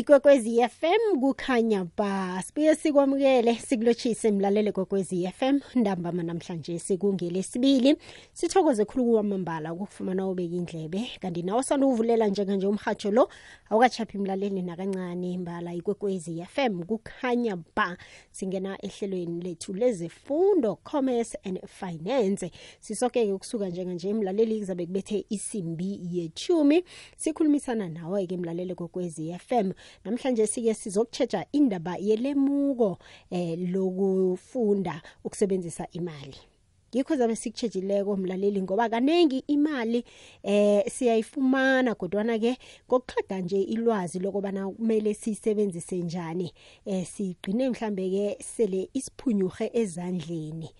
ikwekwezi FM kukhanya ba sibuye sikwamukele sikulotshise mlalele kwekwezi FM ndambama namhlanje sikungelesibili sithokoze khulu kwamambala ukufumana ubeka indlebe. Kanti nawe sanuvulela njenganje umhatsho lo awukachaphi mlaleli nakancane mbala ikwekwezi FM kukhanya ba. Singena ehlelweni lethu lezifundo commerce and finance. Sisokeke ukusuka njenganje mlaleli kuzabe kubethe isimbi yechumi sikhulumisana nawe-ke mlalele kokwezi FM namhlanje sike sizokutshetsha indaba yelemuko eh lokufunda ukusebenzisa imali. Yikho zabe sikutshejileko mlaleli ngoba kaningi imali eh siyayifumana kodwana ke kokuqeda nje ilwazi lokubana kumele sisebenzise njani eh sigcine mhlambe ke sele isiphunyuhe ezandleni.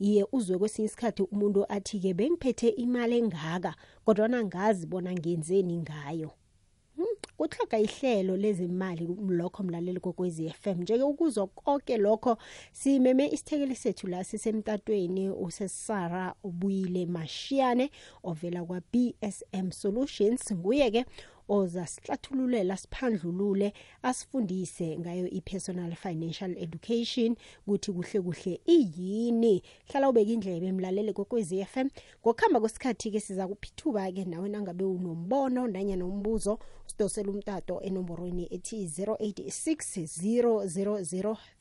Iye uzwe kwesinye isikhathi umuntu athi-ke bengiphethe imali engaka kodwana ngazi bona ngenzeni ngayo. Kuthoga ihlelo lezimali lokho mlaleli kokwezi FM njeke ukuzwa konke lokho simeme isithekeli sethu la sisemtatweni usesara ubuyile mashiyane ovela kwa BSM Solutions. Nguye ke oza sihlathululela siphandlulule asifundise ngayo i-personal financial education. Kuthi kuhle kuhle iyini? Hlala ubeka indlebe emlalele kokwezi FM ngokuhamba kwesikhathi-ke siza kuphithuba-ke nawe nangabe unombono nanyana umbuzo usidosela umtato enomborweni ethi 086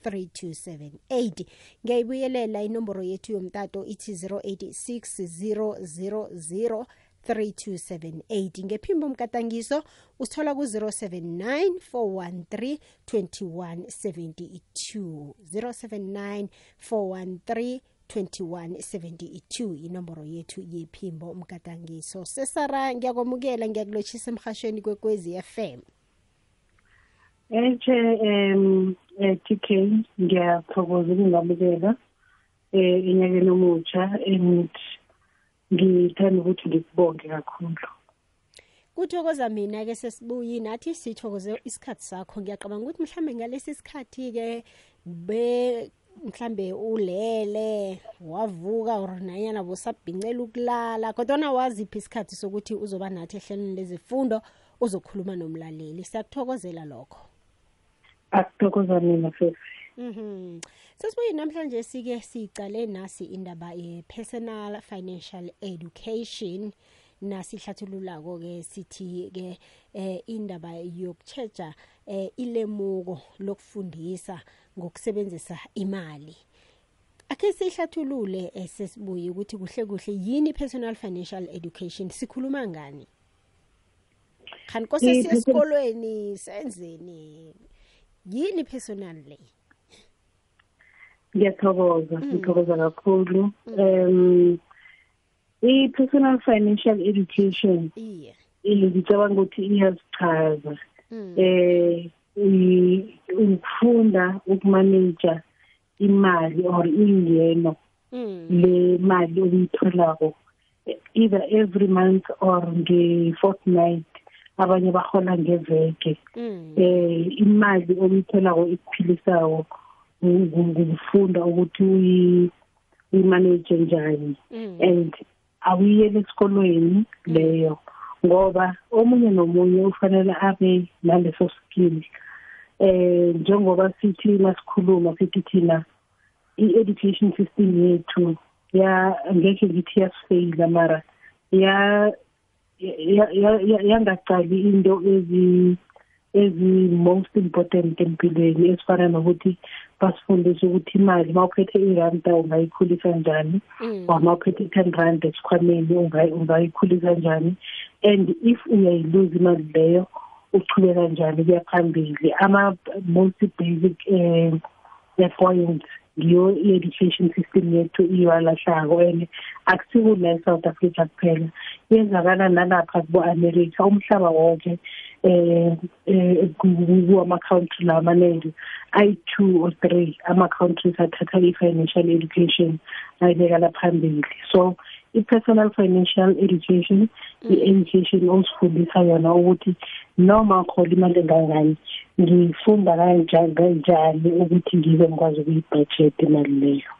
0003278 ngiyayibuyelela inomboro yethu yomtato ithi 086 000 3278 ngephimbo mkatangiso usithola ku-079 413 2172 079 413 2172 inomboro yethu yephimbo mkatangiso sesara ngiyakwamukela ngiyakulotshisa emhashweni kwekwezi FM Eche em TK ngiyathokoza ukungabukela eh enyakeni omutsha and ngithanda ukuthi ngikubonge kakhulu. Kuthokoza mina-ke sesibuyi nathi sithokoze isikhathi sakho. Ngiyacabanga ukuthi mhlambe ngalesi sikhathi-ke be mhlambe ulele wavuka or nanyana bosabhincela ukulala kodwana waziphi isikhathi sokuthi uzoba nathi ehlelweni lezifundo uzokhuluma nomlaleli? Siyakuthokozela lokho. Akuthokoza mina futhi Mhm. Sesibuye namhlanje sike sicale nasi indaba ye-personal financial education. Nasihlathululako ke sithi ke eh indaba yokuchecha eh ilemuko lokufundisa ngokusebenzisa imali. Ake sihlathulule sesibuye ukuthi kuhle kuhle yini personal financial education sikhuluma ngani? Kanti kose siye esikolweni senzeni? Yini personal le? ngiyathokoza ngithokoza kakhulu um i-personal financial education ngicabanga ukuthi iyasichaza eh ukufunda ukumanage imali or ingeno le mali oyitholako either every month or nge-fortnight. Abanye bahola ngeveke. Eh imali oyitholako ikuphilisako ngokufunda ukuthi uyimanage njani. And awuyele esikolweni leyo ngoba omunye nomunye ufanele abe naleso skill. Eh njengoba sithi masikhuluma sithi thina i-education system yethu ya ngeke ngithi yasifeyila mara ya yangaqali into ezi ezi-most important empilweni ezifana nokuthi basifundise ukuthi imali uma uphethe iranda ungayikhulisa njani or uma uphethe i-ten rand esikhwameni ungayikhulisa njani and if uyayiluza imali leyo uchubeka njani kuya phambili. Ama-most basic um points ngiyo i-education system yethu iwalahlako and akusikula e-south africa kuphela. Yenzakala nalapha kubo-america umhlaba wonke eh kuwama-country la amaningi ayi-two or three ama-countries athatha i-financial education ayibekala phambili. So i-personal financial education i-education osifundisa yona ukuthi noma ngikhola imali engangani ngifunda kanjani ukuthi ngibe ngikwazi ukuyibudget imali leyo?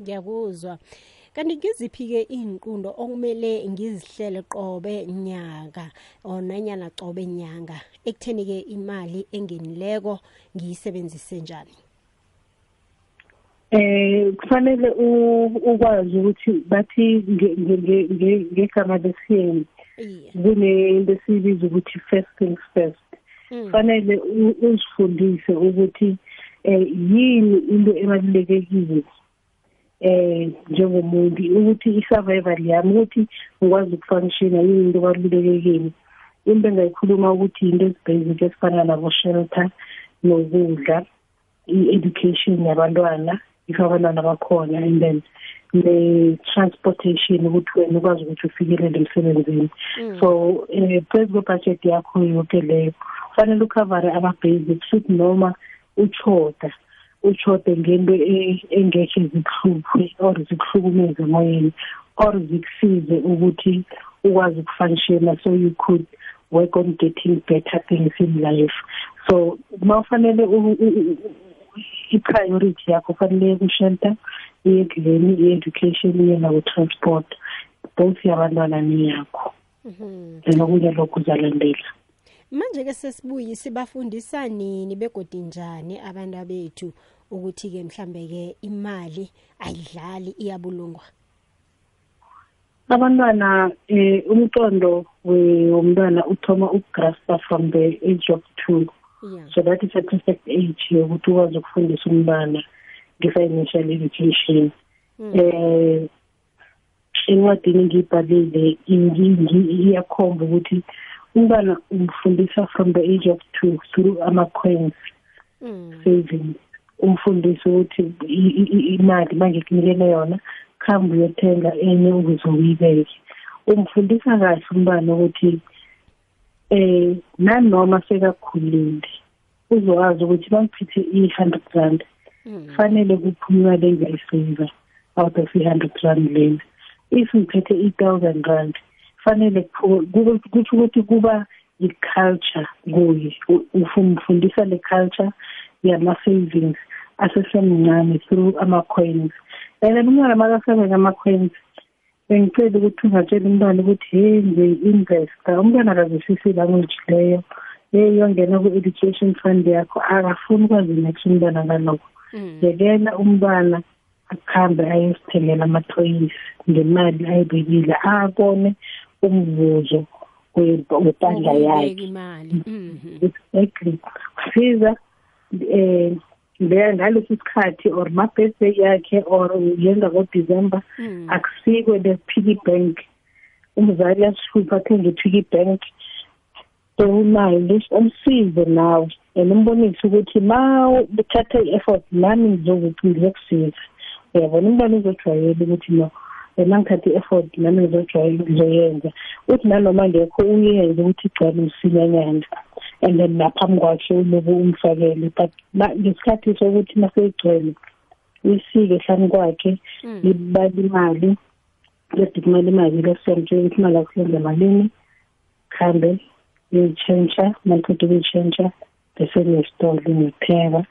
Ngiyakuzwa. Kanti ngiziphi-ke iy'nqundo okumele ngizihlele qobe nyaka or nanyana cobe nyanga ekutheni-ke imali engenileko ngiyisebenzise njani? Eh kufanele ukwazi ukuthi bathi ngegama lesiyeni kunento esiyibiza ukuthi first things first. Mm. kufanele uzifundise ukuthi eh yini into ebalulekile eh njengomuntu ukuthi i-survival yami ukuthi ngikwazi ukufunctiona yini into ebalulekile into engayikhuluma ukuthi into ezibasic ezifana nabo shelter nokudla i-education yabantwana. If abantwana bakhona and then ne-transportation ukuthi wena ukwazi ukuthi ufikelele emsebenzini mm. so um phezu kwebudget yakho yoke leyo kufanele ukhavare ama-basics futhi noma uchoda uchote ngento engekhe zikuhluphe or zikuhlukumeze emoyeni or zikusize ukuthi ukwazi ukufunctiona so you could work on getting better things in life so uma ufanele i-priority yakho kufanele kushelter iyekudleni i-education iye naku-transport both yabantwana niyakho then okunye lokhu uzalandela manje-ke sesibuye sibafundisa nini begodi njani abantu bethu ukuthi-ke mhlambe-ke imali ayidlali iyabulungwa? Abantwana eh umqondo womntwana uthoma ukugraspa from the age of two. Yeah. so that is a perfect age yokuthi ukwazi ukufundisa umntwana nge-financial education mm. eh encwadini ngiyibhalile iyakhomba ukuthi umntwana umfundisa from the age of two through ama-coins mm. savings umfundise ukuthi imali mangikunikele yona khamba uyothenga enye ukuze uyibeke umfundisa kahle umntwana ukuthi eh nanoma sekakhulile uzokwazi ukuthi bangiphethe i-hundred rand. Kufanele kuphuma le ngiyayiseva out of i-hundred rand lena. If ngiphethe i-thousand rand kufanele kusho ukuthi kuba i-culture kuye. Umfundisa le culture yama-savings asesemncane through ama-coins. And umntwana makasebeka ama-coins bengicela ukuthi ungatshela umntwana ukuthi hey ngiyi-investor umntwana akazwisisi language leyo. Hey yongena ku-education fund yakho akafuni ukwazi next umntwana ngalokho. Mm. yekela umntwana akuhambe ayosithengela ama-toys ngemali ayibekile abone umvuzo webandla yakhe. mm-hmm. exactly. Kusiza um ngalesi sikhathi or ma-birthday yakhe or yenza ngo-december mm. akusikwe the piggy bank. Umzali asihlupha athenge i-piggy bank. Unayo umsize nawe. And umbonise ukuthi ma uthatha i-effort nami ngizokuthi ngizokusiza uyabona? Umntwana uzojwayela ukuthi no wena ngithatha i-effort nami ngizojwayela ngizoyenza uthi nanoma ngekho uyenze ukuthi igcwale msinyanyana. And then naphambi kwakhe uloku umfakele but ngesikhathi sokuthi maseyigcwele uyisike hlani kwakhe mm. libala imali ledi kumele imali lesonto ukuthi imali akusenza malini khambe uyoyi-change-a maliqeda ukuyi-change-a bese ngesitolo ngipheka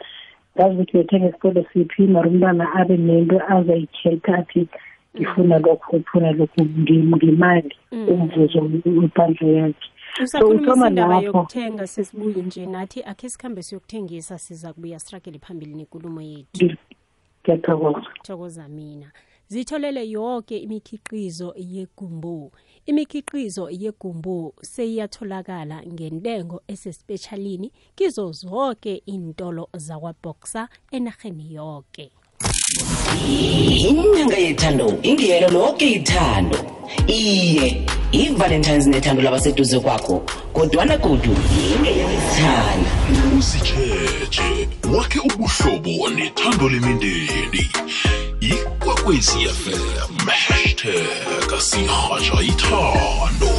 ngazi ukuthi ngiyothenga esitolo siphi mara umntwana abe nento azayikhetha athi ngifuna lokhu ngifuna lokhu ngimali mm. umvuzo webhandle yakhe usakhuluma indaba yokuthenga sesibuye nje nathi akhe sikhambe siyokuthengisa siza kubuya struggle phambili nenkulumo yethu. Ngiyathokoza. Thokoza mina. Zitholele yonke imikhiqizo yegumbu. Imikhiqizo yegumbu seyiyatholakala ngentengo esespecialini kizo zonke intolo zakwaboxer enarheni yonke inyanga yethando ingiyelo lonke ithando. Iye i-valentines nethando labaseduze kwakho kodwana godu ingeyelithanda uzitsheje wakhe ubuhlobo nethando lemindeni. Ikwekwezi fm hashtag sihaja ithando.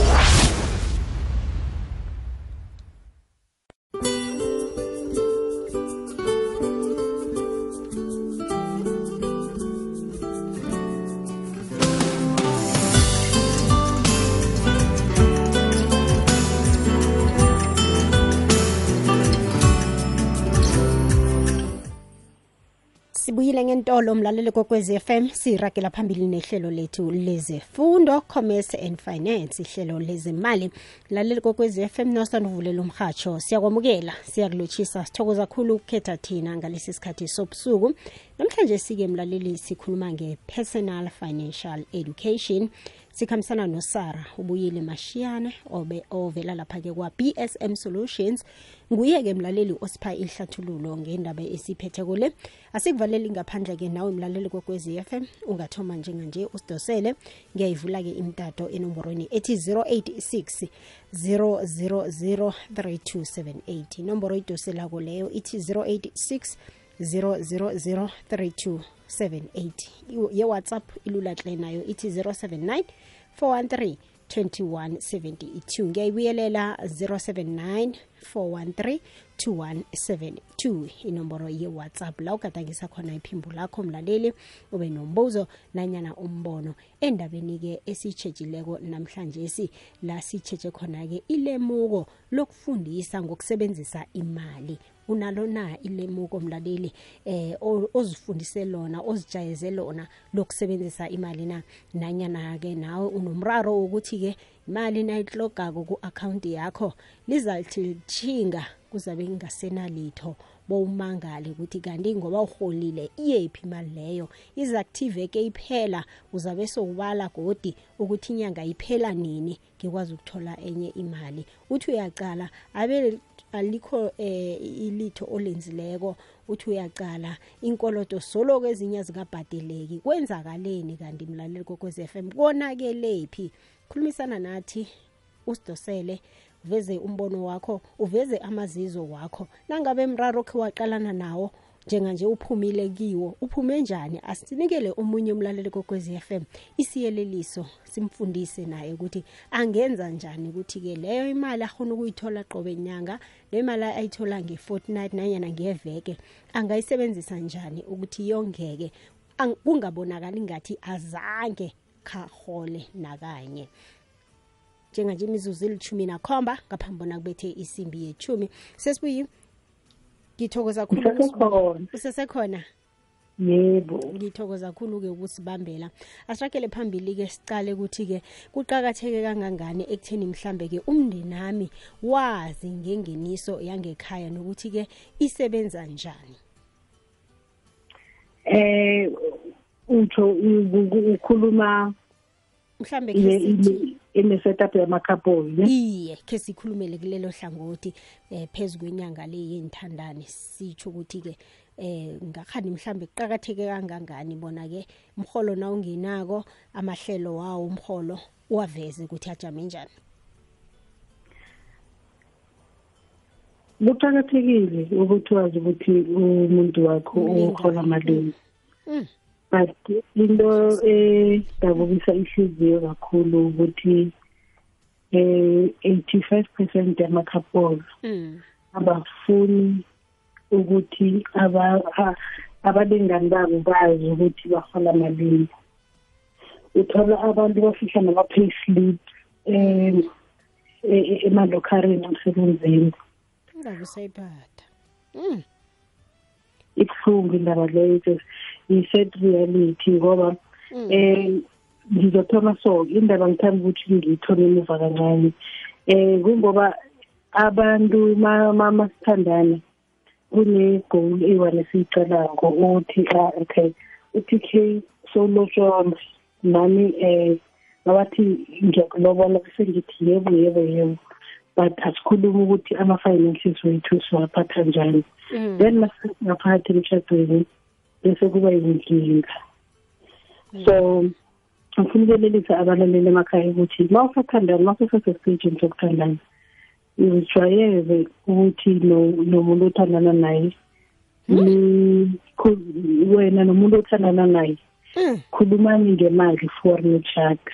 sibuyile ngentolo mlaleli kokwez fm siragela phambili nehlelo lethu lezefundo commerce and finance ihlelo lezemali. Mlaleli kokwez fm nosanduvulela umhatsho siyakwamukela siyakulotshisa sithokoza kakhulu ukukhetha thina ngalesi sikhathi sobusuku. Namhlanje sike mlaleli sikhuluma nge-personal financial education sikhambisana nosara ubuyile mashiyane ovela lapha-ke kwa-bsm solutions. Nguye-ke mlaleli osipha ihlathululo ngendaba esiphethe kule asikuvaleli ngaphandle-ke nawe mlaleli kokwezi FM ungathoma njenganje usidosele. Ngiyayivula-ke imtato enomborweni ethi 086 000 3278 inomboro idoselako leyo ithi 086 000 3278 ye-whatsapp ilula hle nayo ithi 079 413 2172 ngiyayibuyelela 079 413 2172 inomboro ye-whatsapp. La ugadangisa khona iphimbo lakho mlaleli ube nombuzo nanyana umbono. Endabeni-ke esiyitshejileko namhlanje si la sitsheje khona-ke ilemuko lokufundisa ngokusebenzisa imali. Unalo na ilemuko mlaleli eh ozifundise lona ozijayeze lona lokusebenzisa imali na? Nanyana ke nawe unomraro wokuthi ke imali nayihlogako ku-akhawunti yakho lizalithi chinga kuzabe kungasenalitho bowumangale ukuthi kanti ngoba uholile iyephi imali leyo izactive ke iphela uzabe sowubala godi ukuthi inyanga iphela nini ngikwazi ukuthola enye imali. Uthi uyacala abe alikho eh ilitho olenzileko uthi uyacala. Inkoloto solo ezinye zikabhadeleki kwenzakaleni kanti mlaleli kokwez FM konakelephi khulumisana nathi usidosele uveze umbono wakho uveze amazizo wakho. Nangabe mraro okhe waqalana nawo njenganje uphumile kiwo uphume njani? Asinikele omunye umlaleli kokwezi FM isiyeleliso simfundise naye ukuthi angenza njani ukuthi-ke leyo imali akhona ukuyithola qobe nyanga leyo imali ayithola nge-fortnight nanyana ngeveke angayisebenzisa njani ukuthi yongeke kungabonakali ngathi azange khahole nakanye. Njenganje imizuzu ilithumi nakhomba ngaphambi bona kubethe isimbi yethumi sesibuyi ngithokoza khulu usesekhona. Yebo. Ngithokoza kakhulu-ke ukusibambela asiragele phambili-ke sicale ukuthi-ke kuqakatheke kangangani ekutheni mhlambe-ke umndenami wazi ngengeniso yangekhaya nokuthi-ke isebenza njani? Eh utsho ukhuluma mhlambe ine-setup yamakhapoli iye khe sikhulumele kulelo hlangothi eh phezu kwenyanga le yenthandane sitsho ukuthi-ke eh ngakhani mhlambe kuqakatheke kangangani bona-ke umholo na ungenako amahlelo wawo umholo uwaveze ukuthi ajame njani? Kuqakathekile ukuthi wazi ukuthi umuntu wakho uhola malini. But into edabukisa ihliziyo kakhulu ukuthi eh 85 percent yamakhapolo abafuni ukuthi abalingani babo bazi ukuthi bahola malini. Uthola abantu bafihla nama-pay slip um emalokharini emsebenzini. Ngakusayiphatha ibuhlungu indaba leyo i-sad reality ngoba um ngizothoma so indaba ngithanda ukuthi ngiyithole emuva kancane. Um kungoba abantu masithandana kune-goal eyi-one esiyicalako uthi okay uthi-k solotshona nami um ngabathi ngiyakulobola bese ngithi yebo yebo yebo but asikhuluma ukuthi ama-finances wethu siwaphatha njani. Then masingaphathi emshadweni bese kuba yinkinga. So ngifuna ukulelisa abalaleli emakhaya ukuthi ma usathandana ma usasesitejini sokuthandana uzijwayeze ukuthi nomuntu othandana naye wena nomuntu othandana naye khulumani ngemali for nitshada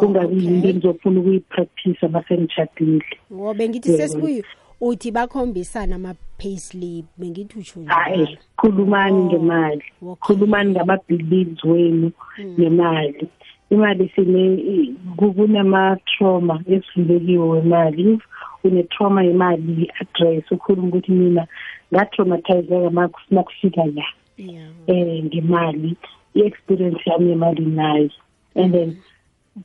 kungabi yinto enizofuna ukuyipractice masenitshadile ngo bengithi sesibuyi uthi bakhombisana ama-payslip bengithi utsho hayi khulumani ngemali. khulumani ngama-beliefs wenu nemali imali sine kunama-trauma esivulekiwe wemali. If une-trauma yemali i-address ukhuluma ukuthi mina ngatraumatizeka makufika la eh ngemali i-experience yami yemali nayo. And then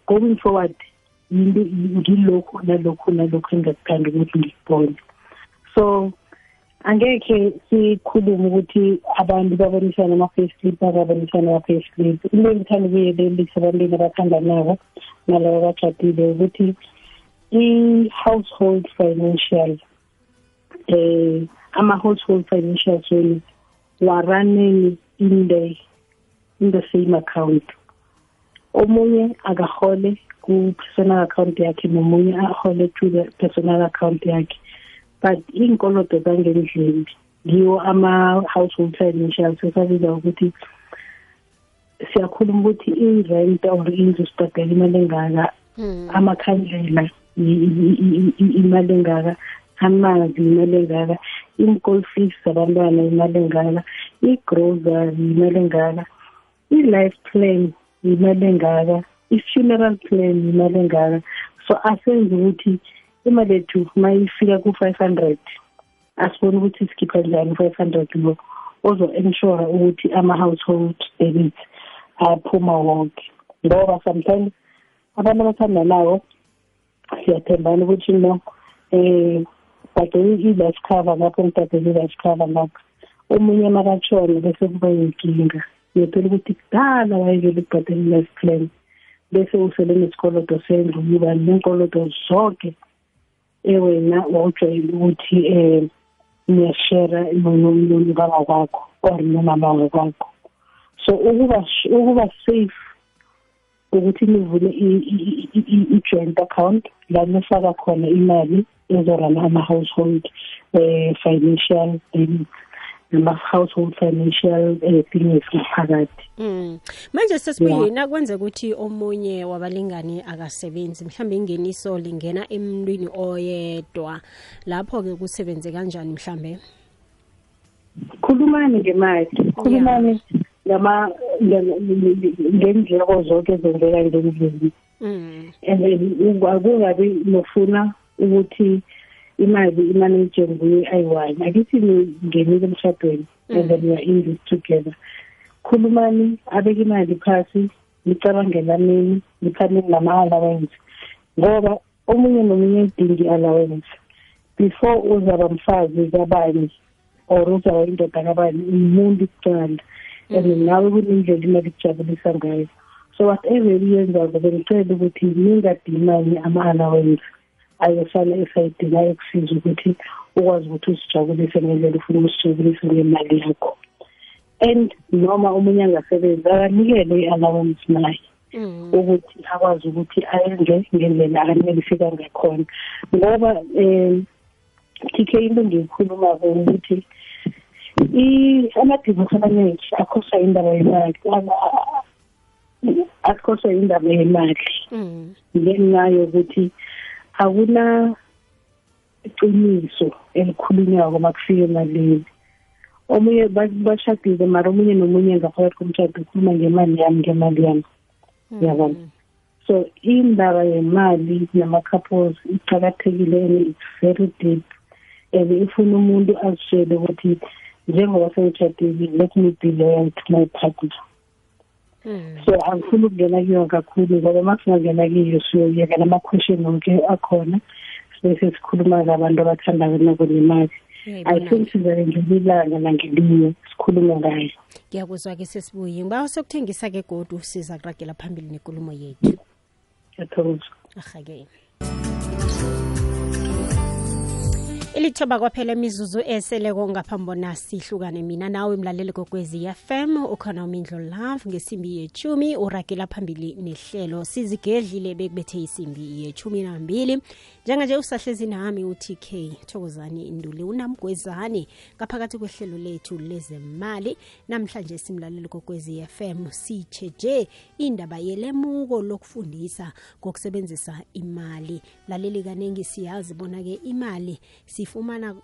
going forward ngilokhu nalokhu nalokhu engakuthanda ukuthi ngikubone. So angekhe sikhulume ukuthi abantu babonisana ama-facelift bakabonisana ama-facelift. Into engithanda ukuyelelisa ebantwini abathandanako nalabo abajadile ukuthi i-household financial eh ama-household financial unit were running in the in the same account. Omunye akahole ku-personal account yakhe nomunye ahole to the personal account yakhe. But inkolodo zangendlini ngiwo ama-household financial sesabiza ukuthi siyakhuluma ukuthi i-rent or indlu sibhadela imali engaka hmm. amakhandlela imali engaka amanzi imali engaka i-school fees zabantwana imali engaka i-grocery imali engaka i-life plan imali engaka i-funeral plan imali engaka so asenze ukuthi imali yethu mayifika ku-five hundred asibone ukuthi sikhipha njani u-five hundred lo ozo-ensure ukuthi ama-household debits aphuma wonke. Ngoba sometimes abantu abathandanayo siyathembana ukuthi no um bhadele i-life cover lapho ngibhadele i-life cover lapho. Omunye makatshone bese kuba yinkinga uyothola ukuthi kudala wayekele ukubhadela i-life plan bese usele nesikolodo sendlu yiba nenkolodo zonke ewena wawujwayele ukuthi um niyashera nomlungu baba kwakho or nomama wakwakho so ukuba ukuba safe ukuthi nivule i-joint account la nifaka khona imali ezorana ama-household um financial um nama-household financial um things ngaphakathi. Mm. manje sesibuyini akwenza ukuthi omunye wabalingani akasebenzi. Mhlawumbe ingeniso lingena emntwini oyedwa. Lapho-ke kusebenze kanjani mhlawumbe khulumani ngemali. Khulumani ngendleko zonke ezenzeka ngendlini mm. and akungabi nofuna ukuthi imali imanage nguye ayi-one akithi ningenile emshadweni mm. and then weare in this together. Khulumani abeke imali phasi nicabangela nini niphaneni nama-allowance. Ngoba omunye nomunye udingi allowance before uzaba mfazi kabani or uzaba indoda kabani umuntu kucala and mm. nawe kunendlela imali kujabulisa ngayo. So whatever iyenzako bengicela ukuthi ningadimani ama-allowance. Ayosala esayidini ayokusiza ukuthi ukwazi ukuthi uzijabulise ngendlela ufuna ukuzijabulisa ngemali yakho and noma omunye angasebenzi akanikele i-allowance naye mm. ukuthi akwazi ukuthi ayenze ngendlela akanele ifika ngakhona ngoba um TK into engiyikhulumako ukuthi amadivosi amaningi akhoswa indaba yemali akhoswa indaba yemali mm. ngenxa yokuthi akuna iqiniso elikhulunywako makufika emalini omunye bashadile mara omunye nomunye ngaphakathi komshado ukhuluma ngemali yami ngemali yami mm. yabona so indaba yemali nama-couples iqakathekile and it's very deep and ifuna umuntu azishele ukuthi njengoba sengitshadile let me be loyal to my partner Hmm. So angifuni ukungena kiyo kakhulu ngoba uma singangena kiyo siyoyeka nama-question wonke akhona. Sibese sikhuluma ngabantu abathandayo nako nemali i think sizabe ngelilanga nangeliyo sikhulume ngayo. Ngiyakuzwa-ke sesibuye. Ngiba sokuthengisa ke godu siza kuragela phambili nenkulumo yethu. Ngiyathokoza. Ahake ilithoba kwaphela imizuzu eseleko ngaphambi bona sihlukane mina nawe mlaleli kokwezi fm ukhona umindlo love ngesimbi yechumi uragela phambili nehlelo. Sizigedlile bekubethe isimbi yechumi nambili. Njenganje usahlezi nami utk thokozani induli unamgwezane ngaphakathi kwehlelo lethu lezemali. Namhlanje simlaleli kokwezi fm sicheje indaba yelemuko lokufundisa ngokusebenzisa imali. Laleli kaningi siyazi bona-ke imali sifumana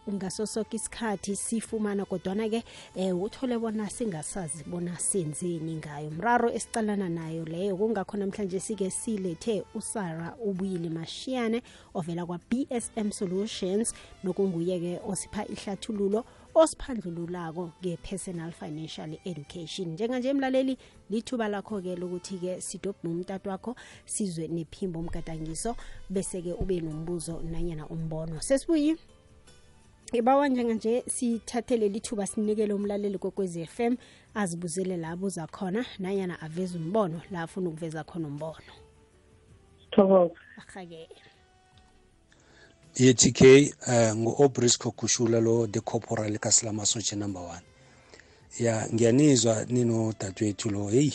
ngaso soke isikhathi sifumana kodwana-ke um uthole bona singasazi bona senzeni ngayo. Mraro esicalana nayo leyo kungakho namhlanje sike silethe usara ubuyile mashiyane ovela kwa-bsm solutions nokunguye-ke osipha ihlathululo osiphandlululako nge-personal financial education. Njenganje emlaleli lithuba lakho-ke lokuthi-ke sidobhe umtatu wakho sizwe nephimbo omgadangiso bese-ke ube nombuzo nanyana umbono. Sesibuyi Ibawa njenganje sithathele lithuba sinikele umlaleli kokwezi m azibuzele la abuza khona nanyana aveze umbono la afuna ukuveza khona umbono. Ahake. ye-TK uh, ngu-Obrisco Kushula lo the corporal kaSilama Soche number one. Ya ngiyanizwa nino dadwethu lo? Heyi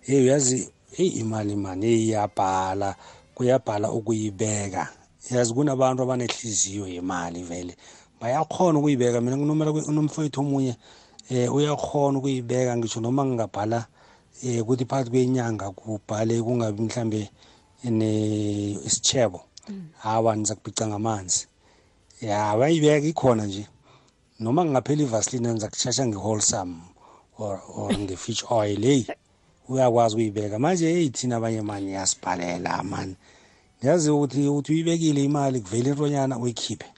hey uyazi hey imali mani heyi iyabhala kuyabhala ukuyibeka. Yazi kunabantu abanehliziyo yemali vele bayakhona ukuyibeka. Mina nginomela unomfowethu omunye eh uyakhona ukuyibeka ngisho noma ngingabhala eh ukuthi phakathi kwenyanga kubhale kungabi mhlambe ne isichebo hawa niza kubica ngamanzi. Ya bayibeka ikhona nje. Noma ngingaphela ivaseline niza kushasha nge-wholesome or, or nge-fish oil hey uyakwazi ukuyibeka. Manje hey thina abanye mani yasibhalela mani yazi ukuthi uthi uyibekile imali kuvele intonyana uyikhiphe.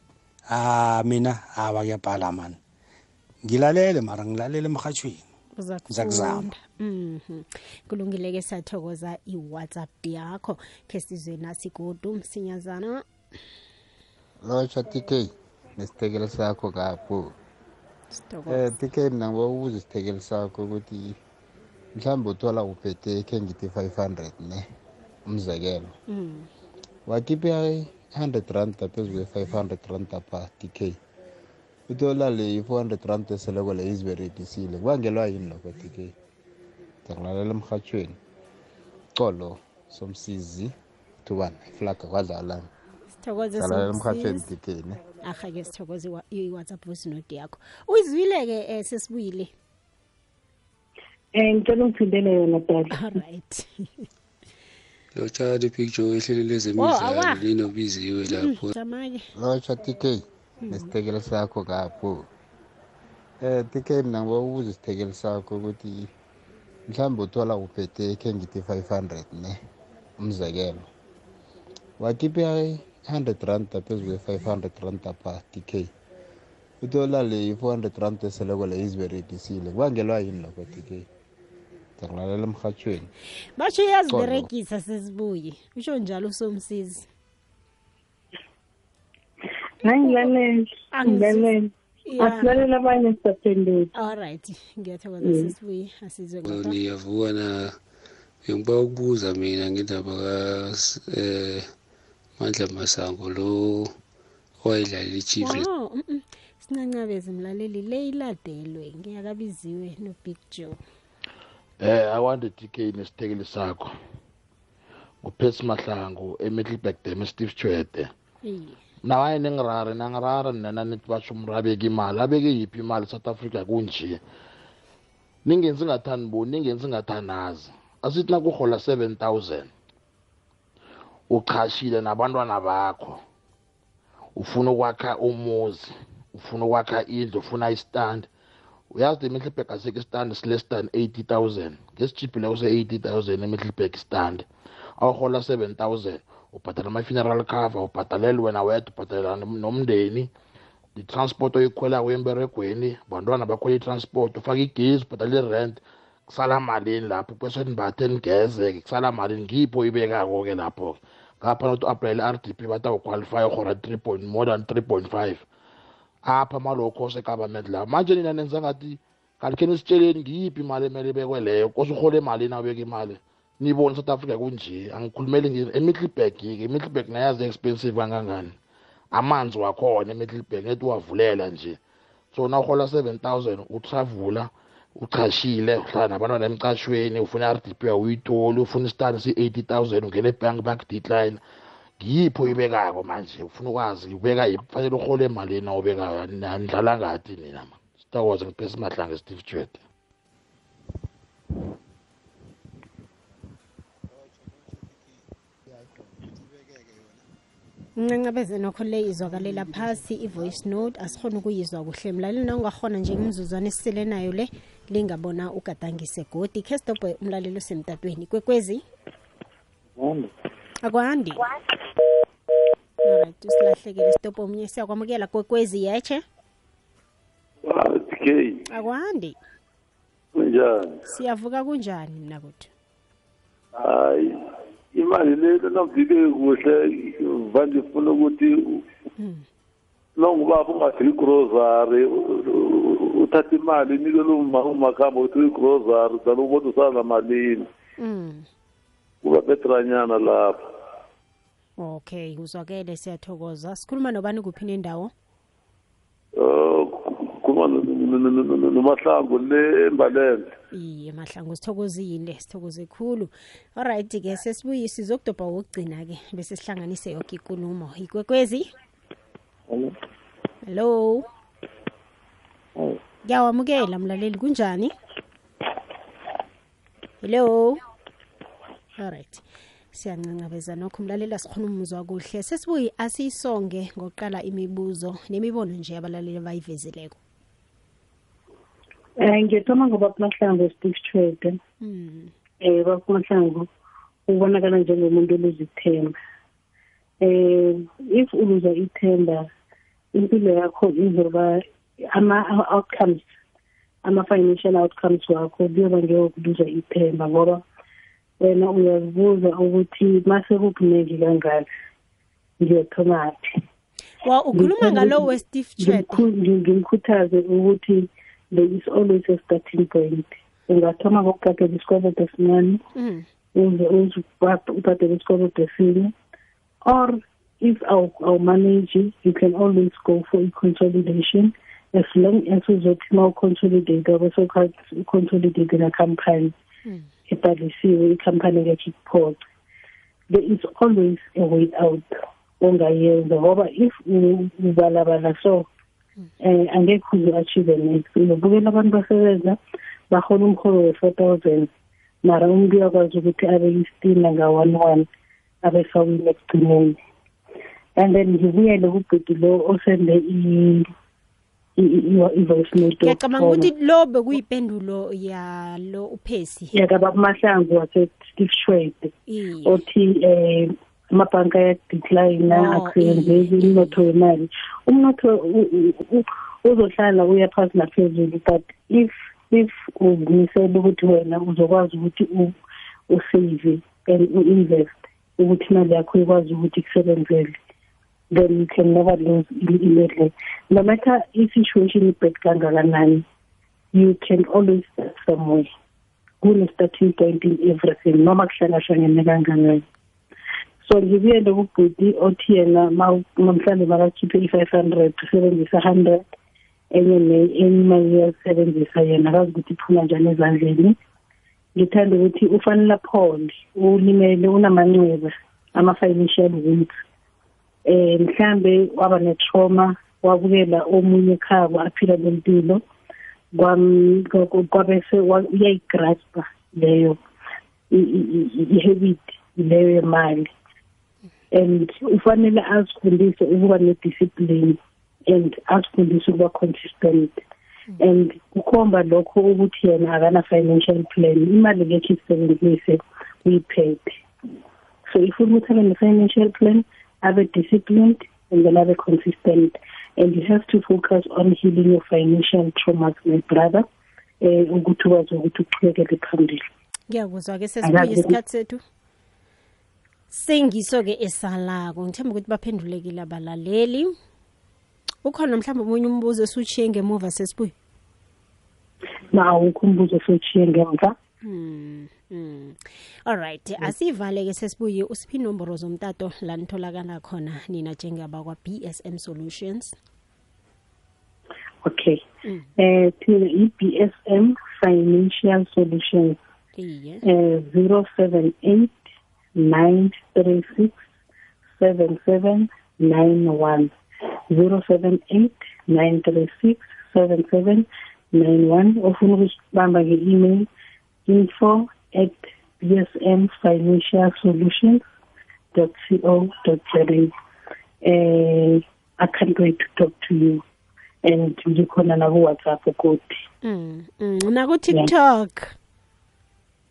ah mina ah, awa kuyabhala mani. Ngilalele mara ngilalele emhathweni zakuzama mhm. Kulungile ke sathokoza iwhatsapp yakho ke sizwe nasigudu msinyazana. Lotsha tk nesitekelo sakho kapho um tk mina ngiba ubuza isitekelo sakho ukuthi mhlawumbe uthola uphethe khe ngithi 500 ne umzekelo. Mhm. Wakhipha 500 rand phezulu kwe-500 rand per decay ithola le i-400 rand eseleko le iziberegisile kubangelwa yini lokho decay ndiyakulalela emrhatshweni colo somsizi thubana iflaga kwadlalana sithokozelalela emrhatshweni decay ne. Arha-ke sithokoze i-whatsapp voice note yakho. Uyizwile-ke um eh, sesibuyile? Um ngicela ungiphindele yona dada right. lotsha picture ehleli lezemidlalo linobiziwe lapho. lotsha tk nesithekelo sakho kapho? Eh tk mina ngibakubuza isithekelo sakho ukuthi mhlawumbe uthola uphethe khe ngithi 500 ne umzekelo. Wakhiphe 100 rand phezu kwe-500 rand pa tk uthola le i-400 rand eseleko le iziberegisile kubangelwa yini lokho tk ngiyakulalela emhatshweni basho uyaziberegisa sesibuye usho njalo usomsizi. Nangilalela ngilalela asilalela abanye sisaphendula. Alright ngiyathokoza sesibuye asizwe niyavuka na bengiba ukubuza mina ngendaba ka eh mandla masango lo owayedlalela i-chief wow sincancabeze mlaleli le iladelwe ngiyakabiziwe no-big joe. Eh awande DK nesithekeli sakho. uPhesi Mahlangu eMiddelburg Dam Steve Chwede na waye ningirare nangirara nina nithi basho umrabeka imali abeke yiphi imali South Africa kunje? Ningenzi ngathani bo? Ningenzi ngathanazi asithi nakuhola 7000 uchashile nabantwana bakho. Ufuna ukwakha umuzi ufuna ukwakha indlu ufuna istand uyazi eMiddelburg asike stand sile stand 80000 ngesichiphile kuse 80000 eMiddelburg stand. Awuhola 7000 ubhadala ama-funeral cover ubhadalele wena wedwa ubhadalela nomndeni. I-transport oyikhwela kwemberegweni bantwana bakhwela i-transport ufake igezi ubhadala i-rent. Kusala malini lapho? Bese nibathe nigeze-ke kusala malini? Ngipho ibekako-ke lapho-ke? Ngapha nothi u-aplayele i-r d p bathi awuqualify uhora 3 point more than 3 point 5 apha malokho segovernment la. Manje nina nenza ngathi kanti khe nisitsheleni ngiyiphi imali emele ibekwe leyo? Kose urhole emalini awubeka imali? Niyibone south africa kunje. Angikhulumeli ngini emiddleburg-ke emiddleburg nayazi expensive kangangani. Amanzi wakhona emiddleburg nethi uwavulela nje. So na uhola 7000 utravula uchashile uhlala nabantwana emcashweni ufuna i-r d p awuyitoli ufuna isitani si-80 000 ungena ebhanki bakudecline ngiyipho ibekako manje? Ufuna ukwazi ubeka yiphi? Fanele urhole emalini awubekayo nidlala ngathi nina ma sithokoze ngiphesa mahlanga steve chwede ncancabeze nokho le izwakalela phasi i-voice note. Asikhona ukuyizwa kuhle. Mlaleli nawungakhona nje imzuzwana esisele nayo le lingabona ugadangise godi khe sidobhe umlaleli osemtatweni. Kwekwezi? akwandi. Alright usilahlekile sitopo omunye siyakwamukela kwekwezi yeche okay. akwandi. Kunjani? Siyavuka kunjani mnakwethu hayi imali le lonavike kuhle mvanje ufuna ukuthi hmm. nongubaba ungafika igrosari uthathe imali inikele umakhamba ukuthi uyigrosari zalo ubona usanamalini hmm. Kuba betranyana lapho okay uzwakele siyathokoza. Sikhuluma nobani kuphi nendawo? Um khuluma nomahlangu le embalele iye mahlangu sithokozile sithokoze khulu. Alright ke sesibuye sizokudobha wokugcina-ke bese sihlanganise yoke ikulumo. Ikwekwezi? Hello. Ngiyawamukela mlaleli kunjani? Hello? Alright siyancancabeza nokho umlaleli asikhona umuzwa kuhle sesibuye asiyisonge ngokuqala imibuzo nemibono nje abalaleli abayivezileko um ngiyethoma ngoba kumahlangu steve chwede um bakumahlangu ubonakala njengomuntu oluza ithemba. Um if uluza ithemba impilo yakho izoba ama-outcomes ama-financial outcomes wakho kuyoba ngeyokuluza ithemba ngoba wena uyazibuza ukuthi mase kukuningi kangaka? Ngiyothomaphi wa ukhuluma ngalo westeve chet ngimkhuthaze ukuthi there is always a starting point. Ungathoma ngokubhadela isikoloto esincane mm. uze uze ubhadele isikoloto esinye or if awumanage you can always go for i-consolidation as long as uzothi ma uconsolidate bese uconsolidate na-company mm. Ebhalisiwe ikhampani ngekhe ikuphoxe there is always a way out ongayenza ngoba if ubalabala so um angekhe uze achieve next. Uzobukela abantu basebenza bahona umholo we-four thousand mara umuntu uyakwazi ukuthi abe istina nga-one one abefawile ekugcineni. And then ngibuyele kubhedi lo osende i-voice note ngiyacabanga ukuthi lo bekuyipendulo yalo uphesi. Yakababa mahlangu wase-steve shwede othi um amabhanka ayadecline akusebenzeki umnotho wemali. Umnotho uzohlala uya phasi naphezulu but if if uzimisele ukuthi wena uzokwazi ukuthi usave and u-invest ukuthi imali yakho ikwazi ukuthi kusebenzele then you can never lose imali no matter i-situation ibad kangakanani you can always start somewhere. Kune-starting point in everything noma kuhlangahlangene kangakanani so ngibuyele kubhuti othi yena mhlawumbe makakhiphe i-five hundred usebenzisa hundred enye enye imali uyasebenzisa yena akazi ukuthi iphuma njani ezandleni. Ngithanda ukuthi ufanele aphole ulimele unamanxeba ama-financial wins eh mhlambe waba netrauma wabukela omunye ekhabo aphila lempilo kwabese uyayigraspa leyo i-habit leyo yemali. And ufanele azifundise ukuba ne-discipline and azifundise ukuba consistent. And kukhomba lokho ukuthi yena akana-financial plan imali ngekho isebenzise uyiphethe. So if ukuthi abe ne-financial plan abe disciplined and then abe consistent. And you have to focus on healing your financial traumas my brother. Eh ukuthi ukwazi ukuthi uqhubekele phambili. Ngiyakuzwa-ke sesibuye isikhathi sethu. Sengiso-ke esalako. Ngithemba ukuthi baphendulekile abalaleli. Ukhona mhlawumbe omunye umbuzo esiwuchiye ngemuva sesibuye? Nawukho umbuzo esiwuchiye ngemva. Hmm. Mm. Alright, asivale ke sesibuye usiphi inomboro zomtato la nitholakala khona nina njengaba kwa BSM Solutions. Okay. Mm. Eh thina i-BSM Financial Solutions. Iye. Eh 078 936 7791 078 936 7791 ofuna ukusibamba nge-email info at bsmfinancialsolutions.co.za. Uh, I can't wait to talk to you. And ngikhona nakuwhatsapp ku-WhatsApp ukoti. Mm. mm. Na ku TikTok.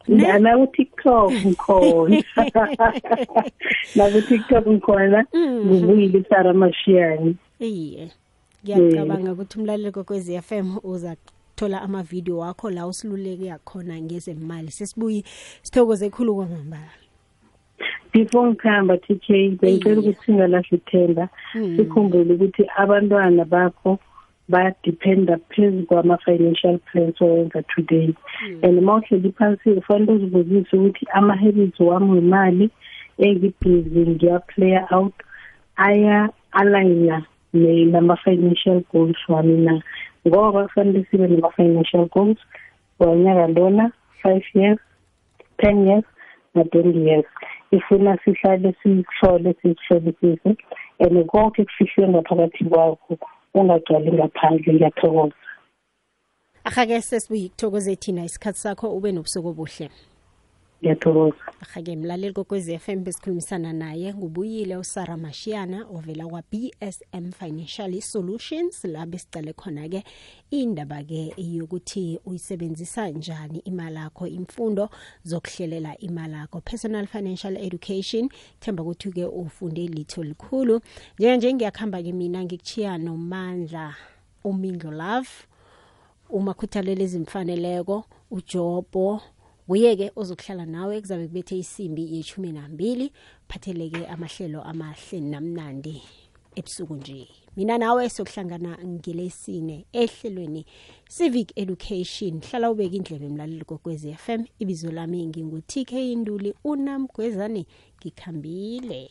Ne? Na ku TikTok ngikhona. Na ku TikTok ngikhona. Ngivuyile isara Mashiyani. Iye. ngiyacabanga ukuthi umlaleli kokwezi FM uza thola amavidiyo wakho la usiluleke yakhona ngezemali. Sesibuyi sithokoze khulu kwamambala. Before ngikhamba TK bengicela ukuthi singalahli ithemba Hmm. sikhumbule ukuthi abantwana bakho bayadependa phezu kwama-financial plans owenza today. And uma uhleli phansi ufanele uzibuzise ukuthi ama-habits wami wemali engibhizi ngiya-playa out aya-aligna nama-financial goals wami na. Ngoba kufanele sibe nama-financial goals wanyaka lona five years ten years na-twenty years. Ifuna sihlale sihlole sihlolisise and konke kufihlwe ngaphakathi kwakho ungagcwali ngaphandle ngiyathokoza. Ahake sesibuyi kuthokoze thina isikhathi sakho ube nobusuku obuhle. Ngiyathokoza. Ahake mlaleli kokwezi FM besikhulumisana naye ngubuyile usara mashiyana ovela kwa-bsm financial solutions. La besicale khona-ke indaba-ke yokuthi uyisebenzisa njani imali yakho imfundo zokuhlelela imali yakho personal financial education themba ukuthi-ke ufunde litho likhulu. Njenganje ngiyakuhamba-ke mina ngikuchiya nomandla umindlo love umakhuthalelo ezimfaneleko ujobo nguye-ke ozokuhlala nawe kuzabe kubethe isimbi yeshumi nambili. Phatheleke amahlelo amahle namnandi ebusuku nje. Mina nawe sokuhlangana ngelesine ehlelweni civic education. Hlala ubeka indlebe emlaleli kokwezi FM ibizo lami ngingu-TK Induli unamgwezane. Ngikhambile.